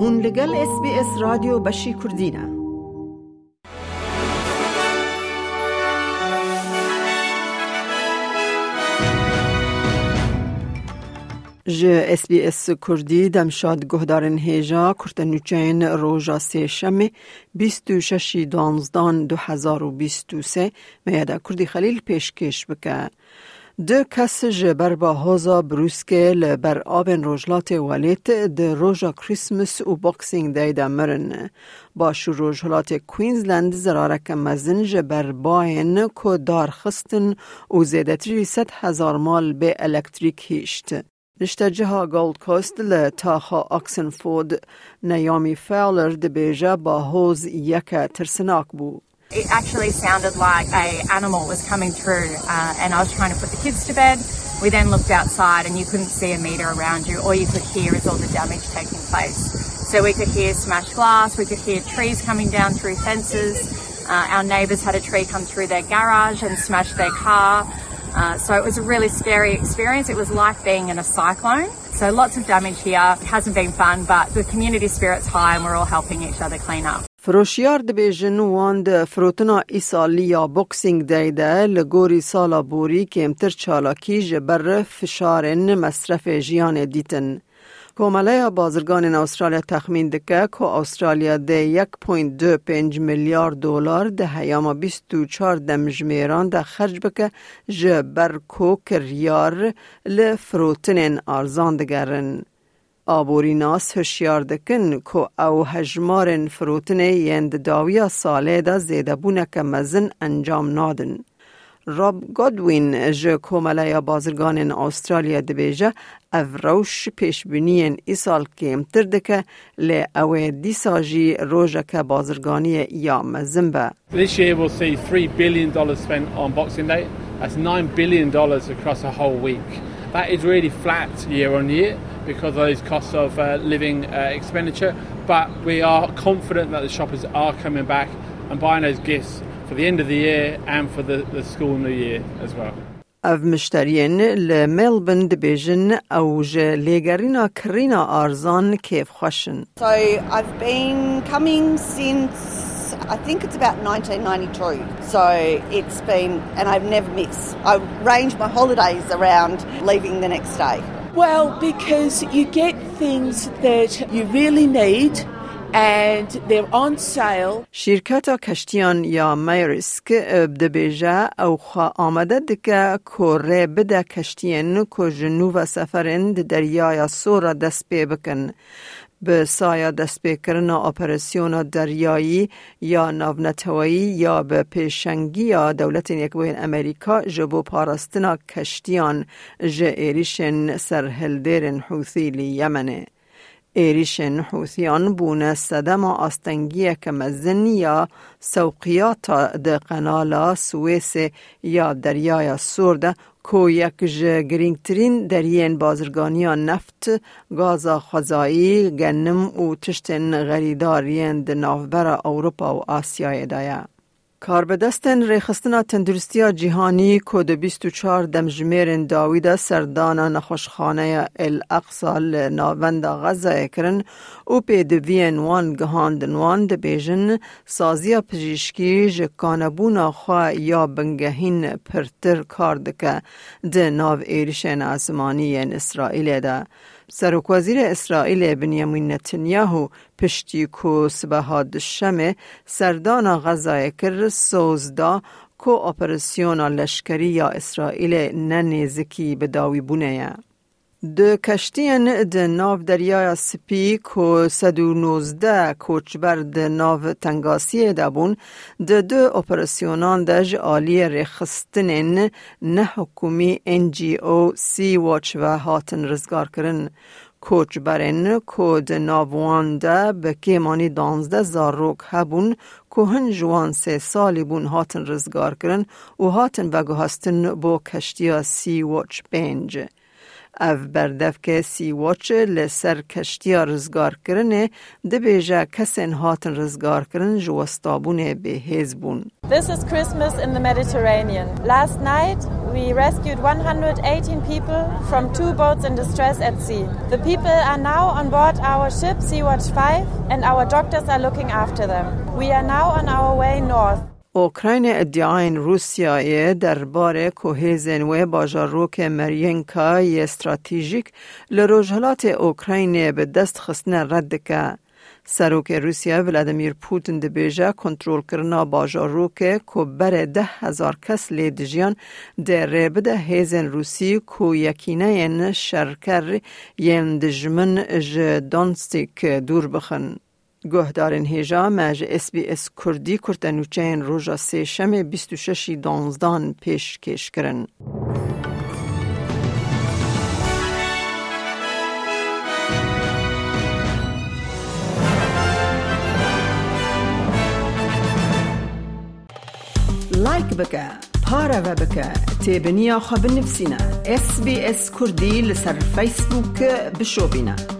هون لگل اس بی اس رادیو بشی کردینه ج اس بی اس کردی دمشاد گهدارن هیجا کرت نوچین روژا سه شمه بیستو ششی دانزدان دو هزار و بیستو سه میاده کردی خلیل پیشکش بکه. دو کس جبر با هوزا بروسکه لبر آبن روژلات ولیت ده روژا کریسمس و باکسینگ دیده مرن. با شو روژلات کوینزلند زرارک مزن جبر باین که دار خستن و زیدتری ست هزار مال به الکتریک هیشت. نشته جها گولد کوست لتاخا اکسنفورد نیامی فاولر دبیجه با هوز یک ترسناک بود. It actually sounded like a animal was coming through, uh, and I was trying to put the kids to bed. We then looked outside, and you couldn't see a metre around you. All you could hear is all the damage taking place. So we could hear smashed glass, we could hear trees coming down through fences. Uh, our neighbours had a tree come through their garage and smash their car. Uh, so it was a really scary experience. It was like being in a cyclone. So lots of damage here. It hasn't been fun, but the community spirit's high and we're all helping each other clean up. فروشیار دبیجن وان ده فروتنا ایسالی یا بوکسینگ دیده لگوری سالا بوری که امتر چالاکی جبر فشارن مصرف جیان دیتن. کومله بازرگان استرالیا تخمین دکه که استرالیا ده 1.25 میلیارد دلار ده هیاما 24 دمجمیران ده خرج بکه جبر کو کریار لفروتنین ارزان دگرن. آبوری ناس هشیار دکن که او هجمارن فروتنه یند داویا ساله دا زیده که مزن انجام نادن. راب گودوین جه کومله بازرگان استرالیا دبیجه او روش پیشبینین ای سال کمتر دکه لی او دیساجی روژه که بازرگانی یا مزن به. This year we'll see 3 billion dollars spent on Boxing Day. That's 9 billion dollars across a whole week. That is really flat year on year. because of those costs of uh, living uh, expenditure. But we are confident that the shoppers are coming back and buying those gifts for the end of the year and for the, the school new year as well. So I've been coming since I think it's about 1992. So it's been, and I've never missed. I range my holidays around leaving the next day. Well, because you get things that you really need and they're on sale. شرکت کشتیان یا میرسک دبیجه او خواه آمده دکه که بده کشتین که جنوب سفرند دریای سورا دست پی بکن. به سایه دست بکرن اپراسیون دریایی یا ناونتوایی یا به پیشنگی یا دولت یکبوین امریکا جبو پاراستنا کشتیان جه ایریشن سرهلدرن حوثی لی یمنه. ایریشن حوثیان بونه صدم آستنگی که مزن یا سوقیات ده قنالا سویس یا دریای سورده کو یک گرینگترین درین بازرگانیان نفت، گازا خزایی، گنم و تشتن غریدارین ده نافبر اروپا و آسیای دایا. کار به دستن ریخستنا تندرستی جهانی کود 24 دمجمیرن داوید سردان نخوشخانه الاقصا ناوند غزه کرن او پی دوین وان گهاندن وان بیجن سازی پزیشکی جکانبون خواه یا بنگهین پرتر کار دکه ده ناو ایرشن آسمانی اسرائیل ده. سرک وزیر اسرائیل بنیامین نتنیاهو پشتی کو سبهاد شمه سردان غزای کر سوزدا کو اپراسیون لشکری یا اسرائیل ننیزکی به داوی بونه. د کشتین د ناو دریای سپی کو 119 کوچبر د ناو تنگاسی دبون د دو اپراسیونان دج آلی رخستنین نه حکومی ان جی او سی واچ و هاتن رزگار کرن کوچ برن کو د ناوان ده به کیمانی دانزده زاروک هبون که هن جوان سه سالی بون هاتن رزگار کرن و هاتن و هستن بو کشتیا سی واچ بینج. اف بردف که سی واچ لسر کشتیا رزگار کرنه ده بیجا کسین هاتن رزگار کرن جوستابونه به هزبون. This is Christmas in the Mediterranean. Last night we rescued 118 people from two boats in distress at sea. The people are now on board our ship Sea-Watch 5 and our doctors are looking after them. We are now on our way north. اوکراین ادعاین روسیای درباره کوهیزن و باجاروک مرینکا ی استراتژیک لروجهلات اوکراین به دست خستن رد که سروک روسیا ولادیمیر پوتین دبیجه کنترل کرنا باجاروک کو بر ده هزار کس لید جیان در بده هیزن روسی کو یکینه ین شرکر ین دجمن ج دانستیک دور بخن. گهدارن هیجا مج اس بی اس کردی کرتنوچین روژا سه شم 26 دانزدان پیش کش کرن. لایک بکه پارە بە بکە تێبنییا خە بنفسینە SسBS کوردی لەسەر فیسبووکە بشۆبینە.